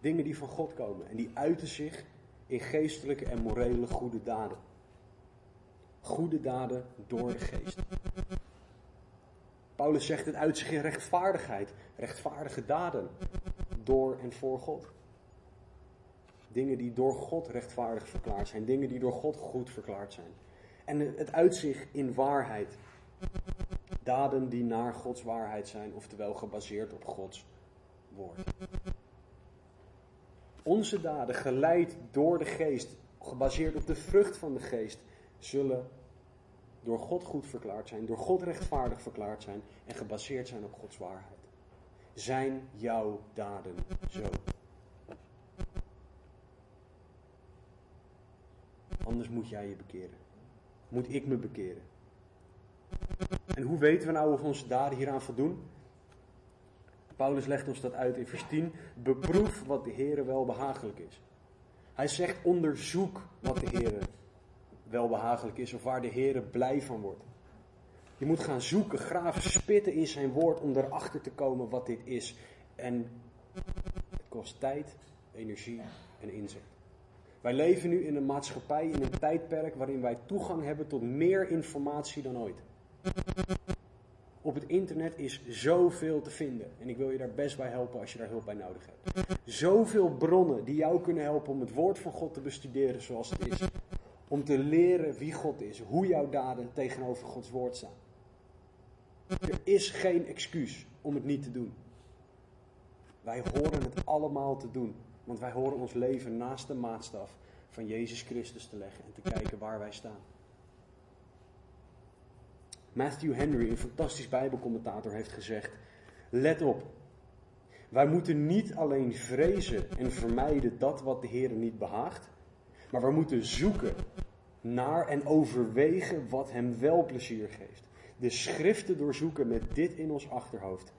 dingen die van God komen. En die uiten zich in geestelijke en morele goede daden. Goede daden door de geest. Paulus zegt het uit zich in rechtvaardigheid. Rechtvaardige daden. Door en voor God. Dingen die door God rechtvaardig verklaard zijn. Dingen die door God goed verklaard zijn. En het uitzicht in waarheid. Daden die naar Gods waarheid zijn, oftewel gebaseerd op Gods woord. Onze daden, geleid door de geest, gebaseerd op de vrucht van de geest, zullen door God goed verklaard zijn, door God rechtvaardig verklaard zijn en gebaseerd zijn op Gods waarheid. Zijn jouw daden zo? Anders moet jij je bekeren. Moet ik me bekeren. En hoe weten we nou of onze daden hieraan voldoen? Paulus legt ons dat uit in vers 10. Beproef wat de Heere wel behagelijk is. Hij zegt onderzoek wat de Heere wel behagelijk is of waar de Heere blij van wordt. Je moet gaan zoeken, graven, spitten in zijn woord om erachter te komen wat dit is. En het kost tijd, energie en inzet. Wij leven nu in een maatschappij, in een tijdperk waarin wij toegang hebben tot meer informatie dan ooit. Op het internet is zoveel te vinden. En ik wil je daar best bij helpen als je daar hulp bij nodig hebt. Zoveel bronnen die jou kunnen helpen om het woord van God te bestuderen zoals het is. Om te leren wie God is, hoe jouw daden tegenover Gods woord staan. Er is geen excuus om het niet te doen. Wij horen het allemaal te doen. Want wij horen ons leven naast de maatstaf van Jezus Christus te leggen en te kijken waar wij staan. Matthew Henry, een fantastisch Bijbelcommentator, heeft gezegd: Let op. Wij moeten niet alleen vrezen en vermijden dat wat de Heer niet behaagt, maar we moeten zoeken naar en overwegen wat Hem wel plezier geeft. De schriften doorzoeken met dit in ons achterhoofd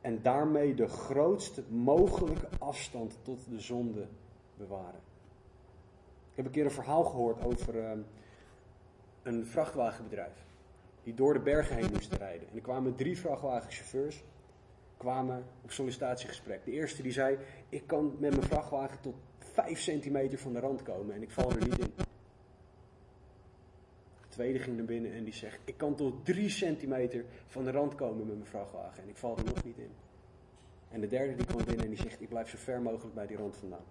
en daarmee de grootst mogelijke afstand tot de zonde bewaren. Ik heb een keer een verhaal gehoord over uh, een vrachtwagenbedrijf die door de bergen heen moesten rijden. En er kwamen drie vrachtwagenchauffeurs kwamen op sollicitatiegesprek. De eerste die zei, ik kan met mijn vrachtwagen tot 5 centimeter van de rand komen en ik val er niet in. De tweede ging naar binnen en die zegt, ik kan tot 3 centimeter van de rand komen met mijn vrachtwagen en ik val er nog niet in. En de derde die kwam binnen en die zegt, ik blijf zo ver mogelijk bij die rand vandaan.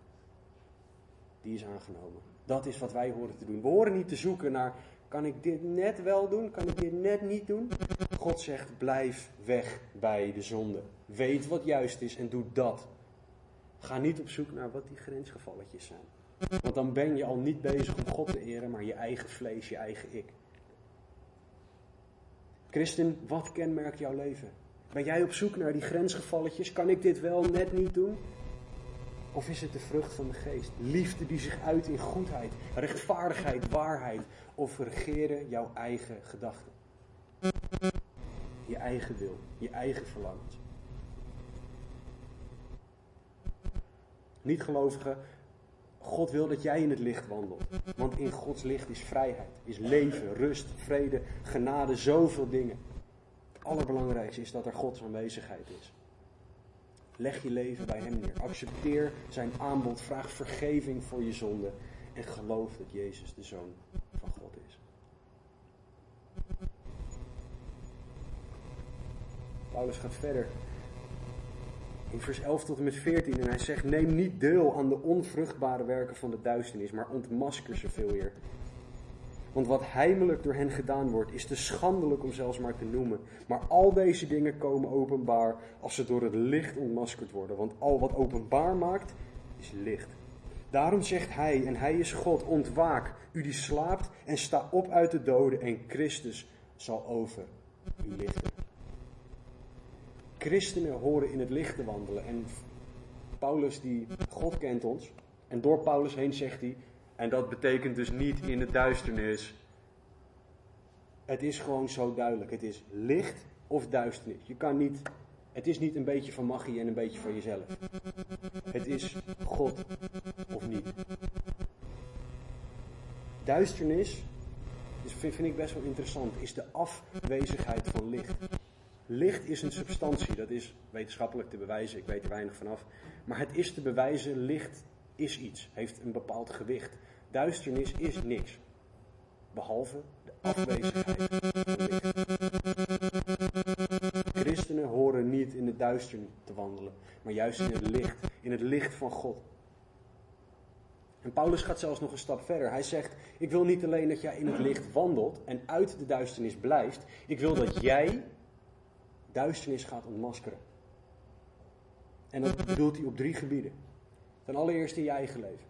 Die is aangenomen. Dat is wat wij horen te doen. We horen niet te zoeken naar kan ik dit net wel doen? Kan ik dit net niet doen? God zegt: blijf weg bij de zonde. Weet wat juist is en doe dat. Ga niet op zoek naar wat die grensgevalletjes zijn. Want dan ben je al niet bezig om God te eren, maar je eigen vlees, je eigen ik. Christen, wat kenmerkt jouw leven? Ben jij op zoek naar die grensgevalletjes? Kan ik dit wel net niet doen? Of is het de vrucht van de geest? Liefde die zich uit in goedheid, rechtvaardigheid, waarheid. Of regeren jouw eigen gedachten. Je eigen wil, je eigen verlangens. Niet gelovigen, God wil dat jij in het licht wandelt. Want in Gods licht is vrijheid, is leven, rust, vrede, genade, zoveel dingen. Het allerbelangrijkste is dat er Gods aanwezigheid is. Leg je leven bij Hem neer. Accepteer zijn aanbod. Vraag vergeving voor je zonde. En geloof dat Jezus de Zoon van God is. Paulus gaat verder in vers 11 tot en met 14 en hij zegt: Neem niet deel aan de onvruchtbare werken van de duisternis, maar ontmasker ze veel eer. Want wat heimelijk door hen gedaan wordt, is te schandelijk om zelfs maar te noemen. Maar al deze dingen komen openbaar als ze door het licht ontmaskerd worden. Want al wat openbaar maakt, is licht. Daarom zegt hij, en hij is God, ontwaak, u die slaapt, en sta op uit de doden, en Christus zal over u lichten. Christenen horen in het licht te wandelen. En Paulus, die God kent ons, en door Paulus heen zegt hij, en dat betekent dus niet in de duisternis. Het is gewoon zo duidelijk. Het is licht of duisternis. Je kan niet. Het is niet een beetje van magie en een beetje van jezelf. Het is God of niet. Duisternis, is, vind, vind ik best wel interessant, is de afwezigheid van licht. Licht is een substantie, dat is wetenschappelijk te bewijzen, ik weet er weinig vanaf. Maar het is te bewijzen, licht is iets, heeft een bepaald gewicht. Duisternis is niks. Behalve de afwezigheid van licht. Christenen horen niet in het duister te wandelen, maar juist in het licht, in het licht van God. En Paulus gaat zelfs nog een stap verder. Hij zegt: Ik wil niet alleen dat jij in het licht wandelt en uit de duisternis blijft. Ik wil dat jij duisternis gaat ontmaskeren. En dat bedoelt hij op drie gebieden. Ten allereerste in je eigen leven.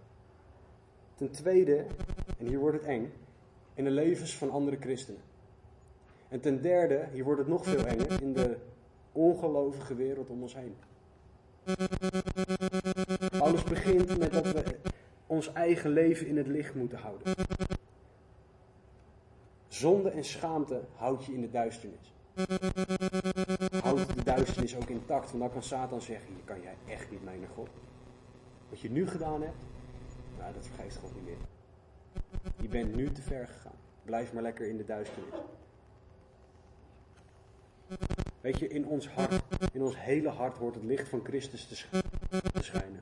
Ten tweede, en hier wordt het eng, in de levens van andere christenen. En ten derde, hier wordt het nog veel enger, in de ongelovige wereld om ons heen. Alles begint met dat we ons eigen leven in het licht moeten houden. Zonde en schaamte houd je in de duisternis. Houd de duisternis ook intact, want dan kan Satan zeggen: Hier kan jij echt niet mee God. Wat je nu gedaan hebt, nou, dat vergeeft God niet meer. Je bent nu te ver gegaan. Blijf maar lekker in de duisternis. Weet je, in ons hart, in ons hele hart hoort het licht van Christus te schijnen.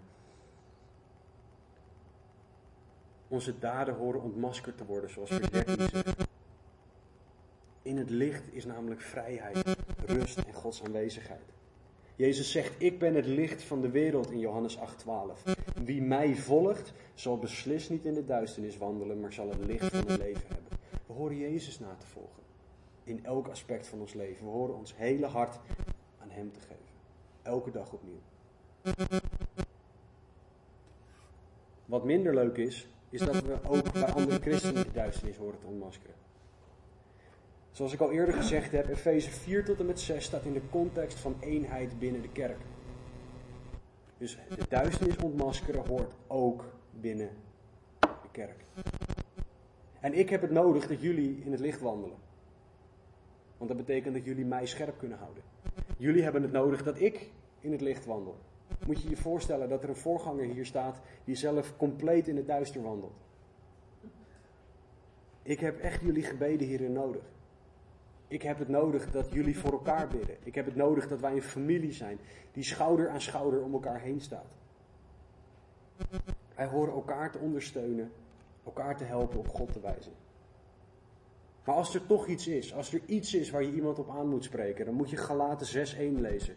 Onze daden horen ontmaskerd te worden, zoals vers 13 zegt. In het licht is namelijk vrijheid, rust en Gods aanwezigheid. Jezus zegt, ik ben het licht van de wereld in Johannes 8:12. Wie mij volgt, zal beslist niet in de duisternis wandelen, maar zal het licht van het leven hebben. We horen Jezus na te volgen. In elk aspect van ons leven. We horen ons hele hart aan Hem te geven. Elke dag opnieuw. Wat minder leuk is, is dat we ook bij andere christenen de duisternis horen te ontmaskeren. Zoals ik al eerder gezegd heb, Efeze 4 tot en met 6 staat in de context van eenheid binnen de kerk. Dus de duisternis ontmaskeren hoort ook binnen de kerk. En ik heb het nodig dat jullie in het licht wandelen. Want dat betekent dat jullie mij scherp kunnen houden. Jullie hebben het nodig dat ik in het licht wandel. Moet je je voorstellen dat er een voorganger hier staat die zelf compleet in het duister wandelt. Ik heb echt jullie gebeden hierin nodig. Ik heb het nodig dat jullie voor elkaar bidden. Ik heb het nodig dat wij een familie zijn die schouder aan schouder om elkaar heen staat. Wij horen elkaar te ondersteunen, elkaar te helpen, op God te wijzen. Maar als er toch iets is, als er iets is waar je iemand op aan moet spreken, dan moet je Galaten 6.1 lezen.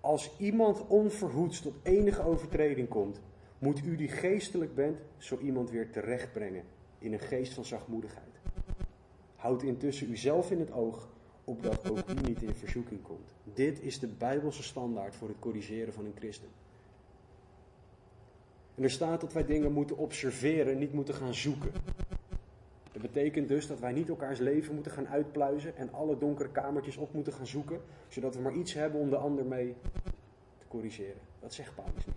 Als iemand onverhoeds tot enige overtreding komt, moet u die geestelijk bent, zo iemand weer terechtbrengen in een geest van zachtmoedigheid. Houd intussen uzelf in het oog, opdat ook u niet in verzoeking komt. Dit is de Bijbelse standaard voor het corrigeren van een christen. En er staat dat wij dingen moeten observeren, niet moeten gaan zoeken. Dat betekent dus dat wij niet elkaars leven moeten gaan uitpluizen en alle donkere kamertjes op moeten gaan zoeken, zodat we maar iets hebben om de ander mee te corrigeren. Dat zegt Paulus niet.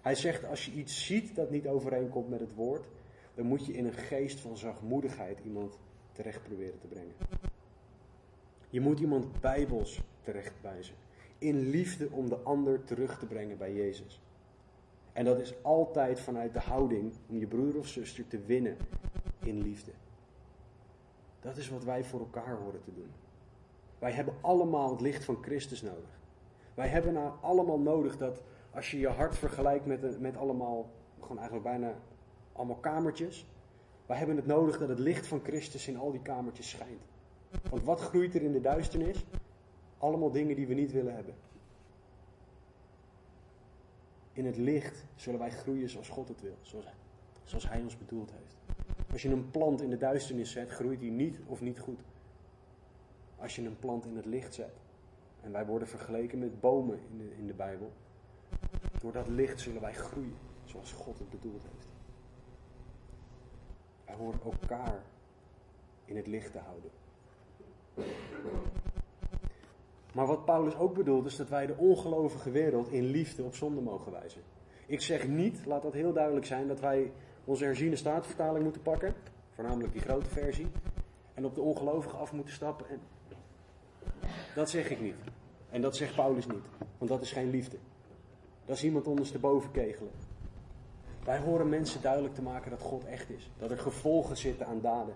Hij zegt als je iets ziet dat niet overeenkomt met het woord, dan moet je in een geest van zachtmoedigheid iemand terecht proberen te brengen. Je moet iemand bijbels terechtwijzen. In liefde om de ander terug te brengen bij Jezus. En dat is altijd vanuit de houding om je broer of zuster te winnen in liefde. Dat is wat wij voor elkaar horen te doen. Wij hebben allemaal het licht van Christus nodig. Wij hebben nou allemaal nodig dat als je je hart vergelijkt met, met allemaal, gewoon eigenlijk bijna allemaal kamertjes. Wij hebben het nodig dat het licht van Christus in al die kamertjes schijnt. Want wat groeit er in de duisternis? Allemaal dingen die we niet willen hebben. In het licht zullen wij groeien zoals God het wil, zoals, zoals Hij ons bedoeld heeft. Als je een plant in de duisternis zet, groeit die niet of niet goed. Als je een plant in het licht zet, en wij worden vergeleken met bomen in de, in de Bijbel, door dat licht zullen wij groeien zoals God het bedoeld heeft. Wij horen elkaar in het licht te houden. Maar wat Paulus ook bedoelt is dat wij de ongelovige wereld in liefde op zonde mogen wijzen. Ik zeg niet, laat dat heel duidelijk zijn, dat wij onze herziene staatvertaling moeten pakken, voornamelijk die grote versie, en op de ongelovigen af moeten stappen. En... Dat zeg ik niet. En dat zegt Paulus niet, want dat is geen liefde. Dat is iemand ondersteboven kegelen. Wij horen mensen duidelijk te maken dat God echt is, dat er gevolgen zitten aan daden.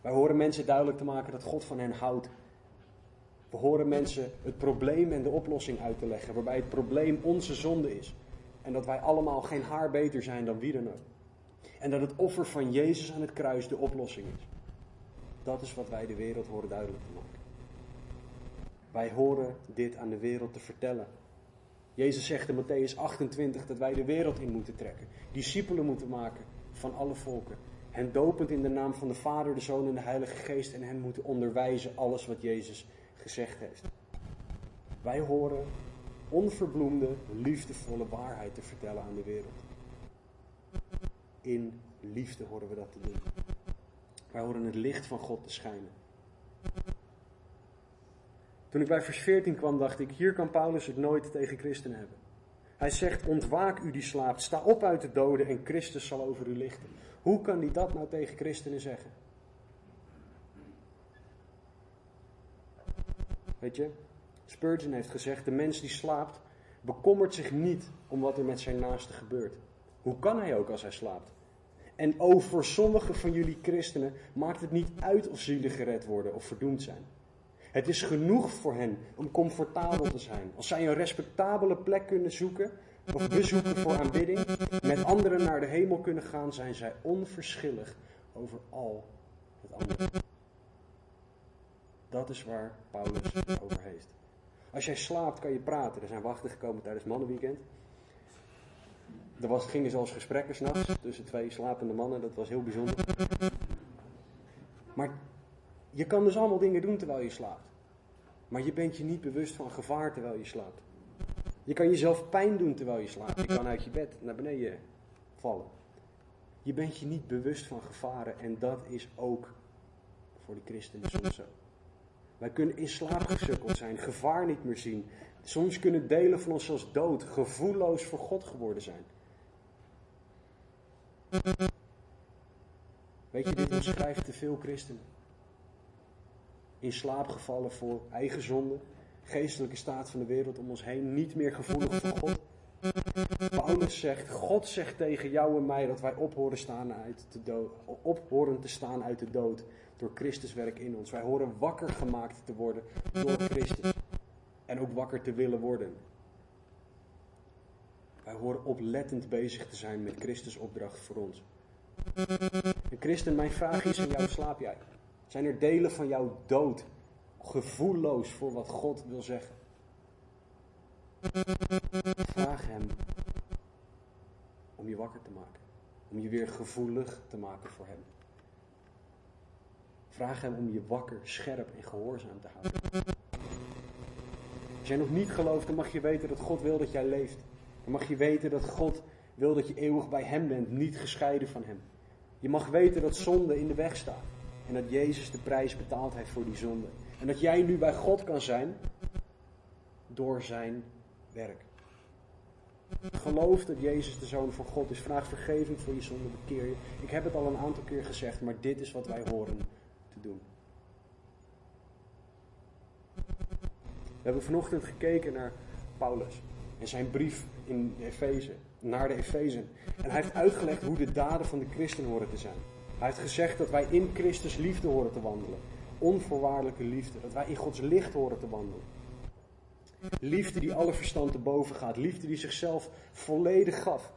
Wij horen mensen duidelijk te maken dat God van hen houdt. We horen mensen het probleem en de oplossing uit te leggen, waarbij het probleem onze zonde is. En dat wij allemaal geen haar beter zijn dan wie dan ook. En dat het offer van Jezus aan het kruis de oplossing is. Dat is wat wij de wereld horen duidelijk te maken. Wij horen dit aan de wereld te vertellen. Jezus zegt in Matthäus 28 dat wij de wereld in moeten trekken. Discipelen moeten maken van alle volken. Hen dopend in de naam van de Vader, de Zoon en de Heilige Geest. En hen moeten onderwijzen alles wat Jezus gezegd heeft. Wij horen onverbloemde, liefdevolle waarheid te vertellen aan de wereld. In liefde horen we dat te doen. Wij horen het licht van God te schijnen. Toen ik bij vers 14 kwam, dacht ik: hier kan Paulus het nooit tegen christenen hebben. Hij zegt: Ontwaak u die slaapt, sta op uit de doden en Christus zal over u lichten. Hoe kan hij dat nou tegen christenen zeggen? Weet je, Spurgeon heeft gezegd: de mens die slaapt, bekommert zich niet om wat er met zijn naaste gebeurt. Hoe kan hij ook als hij slaapt? En over sommige van jullie christenen maakt het niet uit of zielen gered worden of verdoemd zijn. Het is genoeg voor hen om comfortabel te zijn. Als zij een respectabele plek kunnen zoeken of bezoeken voor aanbidding, met anderen naar de hemel kunnen gaan, zijn zij onverschillig over al het andere. Dat is waar Paulus over heeft. Als jij slaapt, kan je praten. Er zijn wachten gekomen tijdens mannenweekend. Er was, gingen zelfs gesprekken s'nachts tussen twee slapende mannen. Dat was heel bijzonder. Maar je kan dus allemaal dingen doen terwijl je slaapt. Maar je bent je niet bewust van gevaar terwijl je slaapt. Je kan jezelf pijn doen terwijl je slaapt. Je kan uit je bed naar beneden vallen. Je bent je niet bewust van gevaren en dat is ook voor de christenen soms zo. Wij kunnen in slaap gesukkeld zijn, gevaar niet meer zien. Soms kunnen delen van ons zelfs dood, gevoelloos voor God geworden zijn. Weet je, dit omschrijft te veel christenen in slaap gevallen voor eigen zonde, geestelijke staat van de wereld om ons heen, niet meer gevoelig voor God. Paulus zegt, God zegt tegen jou en mij dat wij ophoren, staan uit de dood, ophoren te staan uit de dood door Christus werk in ons. Wij horen wakker gemaakt te worden door Christus. En ook wakker te willen worden. Wij horen oplettend bezig te zijn met Christus opdracht voor ons. En christen, mijn vraag is aan jou, slaap jij? Zijn er delen van jou dood, gevoelloos voor wat God wil zeggen? Vraag Hem om je wakker te maken, om je weer gevoelig te maken voor Hem. Vraag Hem om je wakker, scherp en gehoorzaam te houden. Als jij nog niet gelooft, dan mag je weten dat God wil dat jij leeft. Dan mag je weten dat God wil dat je eeuwig bij Hem bent, niet gescheiden van Hem. Je mag weten dat zonde in de weg staat. En dat Jezus de prijs betaald heeft voor die zonde. En dat jij nu bij God kan zijn door zijn werk. Geloof dat Jezus de Zoon van God is. Vraag vergeving voor je zonde, bekeer je. Ik heb het al een aantal keer gezegd, maar dit is wat wij horen te doen. We hebben vanochtend gekeken naar Paulus en zijn brief in Efeze, naar de Efezen. En hij heeft uitgelegd hoe de daden van de christen horen te zijn. Hij heeft gezegd dat wij in Christus liefde horen te wandelen. Onvoorwaardelijke liefde. Dat wij in Gods licht horen te wandelen. Liefde die alle verstand te boven gaat. Liefde die zichzelf volledig gaf.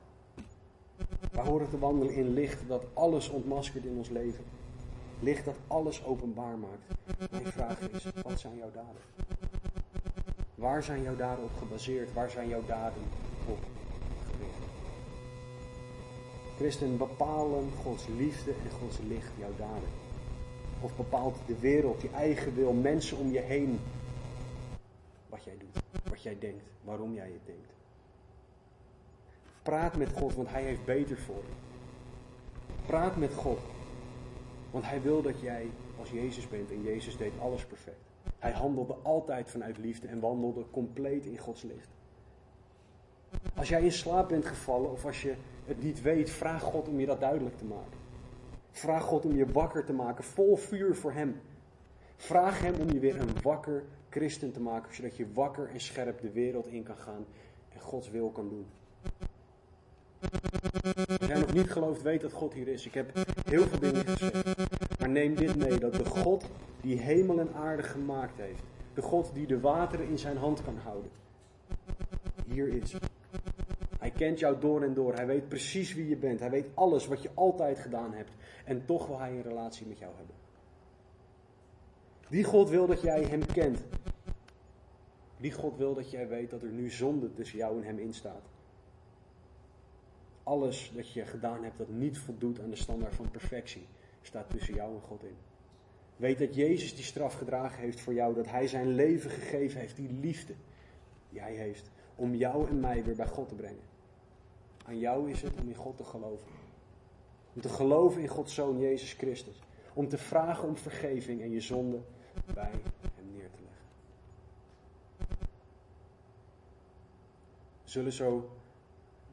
Wij horen te wandelen in licht dat alles ontmaskert in ons leven. Licht dat alles openbaar maakt. Mijn vraag is, wat zijn jouw daden? Waar zijn jouw daden op gebaseerd? Waar zijn jouw daden op? Christen, bepalen Gods liefde en Gods licht jouw daden? Of bepaalt de wereld, je eigen wil, mensen om je heen wat jij doet, wat jij denkt, waarom jij het denkt? Praat met God, want Hij heeft beter voor je. Praat met God, want Hij wil dat jij als Jezus bent en Jezus deed alles perfect. Hij handelde altijd vanuit liefde en wandelde compleet in Gods licht. Als jij in slaap bent gevallen of als je het niet weet, vraag God om je dat duidelijk te maken. Vraag God om je wakker te maken, vol vuur voor Hem. Vraag Hem om je weer een wakker christen te maken, zodat je wakker en scherp de wereld in kan gaan en Gods wil kan doen. Jij nog niet gelooft, weet dat God hier is. Ik heb heel veel dingen gezegd. Maar neem dit mee, dat de God die hemel en aarde gemaakt heeft, de God die de wateren in zijn hand kan houden, hier is. Kent jou door en door. Hij weet precies wie je bent. Hij weet alles wat je altijd gedaan hebt. En toch wil hij een relatie met jou hebben. Die God wil dat jij hem kent. Die God wil dat jij weet dat er nu zonde tussen jou en hem instaat. Alles dat je gedaan hebt dat niet voldoet aan de standaard van perfectie, staat tussen jou en God in. Weet dat Jezus die straf gedragen heeft voor jou, dat Hij zijn leven gegeven heeft, die liefde die Hij heeft, om jou en mij weer bij God te brengen. Aan jou is het om in God te geloven. Om te geloven in Gods Zoon Jezus Christus. Om te vragen om vergeving en je zonde bij Hem neer te leggen. We zullen zo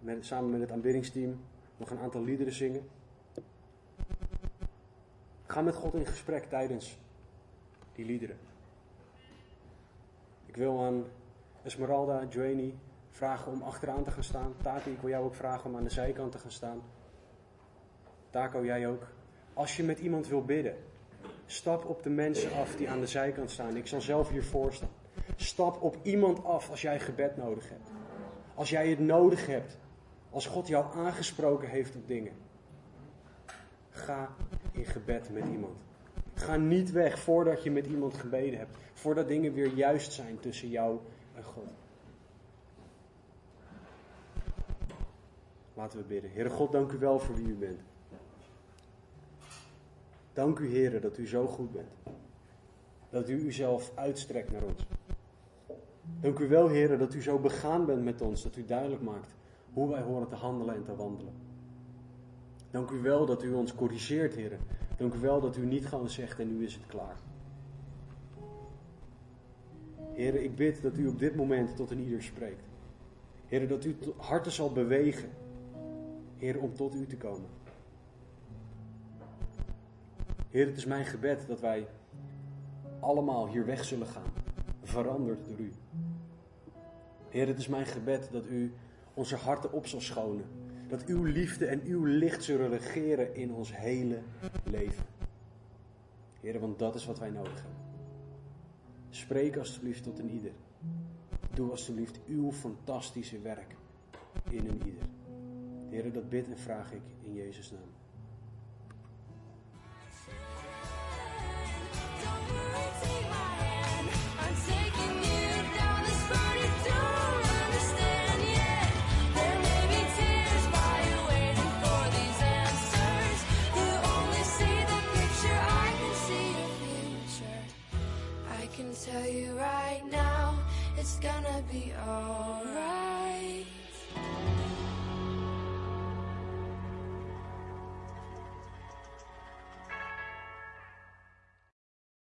met, samen met het aanbiddingsteam nog een aantal liederen zingen. Ga met God in gesprek tijdens die liederen. Ik wil aan Esmeralda, Joanie vragen om achteraan te gaan staan. Tati, ik wil jou ook vragen om aan de zijkant te gaan staan. Taco, jij ook. Als je met iemand wil bidden, stap op de mensen af die aan de zijkant staan. Ik zal zelf hiervoor staan. Stap op iemand af als jij gebed nodig hebt. Als jij het nodig hebt. Als God jou aangesproken heeft op dingen. Ga in gebed met iemand. Ga niet weg voordat je met iemand gebeden hebt. Voordat dingen weer juist zijn tussen jou en God. Laten we bidden. Heere God, dank u wel voor wie u bent. Dank u, Heere, dat u zo goed bent. Dat u uzelf uitstrekt naar ons. Dank u wel, Heere, dat u zo begaan bent met ons. Dat u duidelijk maakt hoe wij horen te handelen en te wandelen. Dank u wel dat u ons corrigeert, Heer. Dank u wel dat u niet gewoon zegt en nu is het klaar. Heer, ik bid dat u op dit moment tot een ieder spreekt. Heer, dat u harten zal bewegen. Heer, om tot u te komen. Heer, het is mijn gebed dat wij allemaal hier weg zullen gaan, veranderd door u. Heer, het is mijn gebed dat u onze harten op zal schonen. Dat uw liefde en uw licht zullen regeren in ons hele leven. Heer, want dat is wat wij nodig hebben. Spreek alstublieft tot een ieder. Doe alstublieft uw fantastische werk in een ieder. Heer, dat bid en vraag ik in Jezus' naam. tell you right now, it's gonna be all.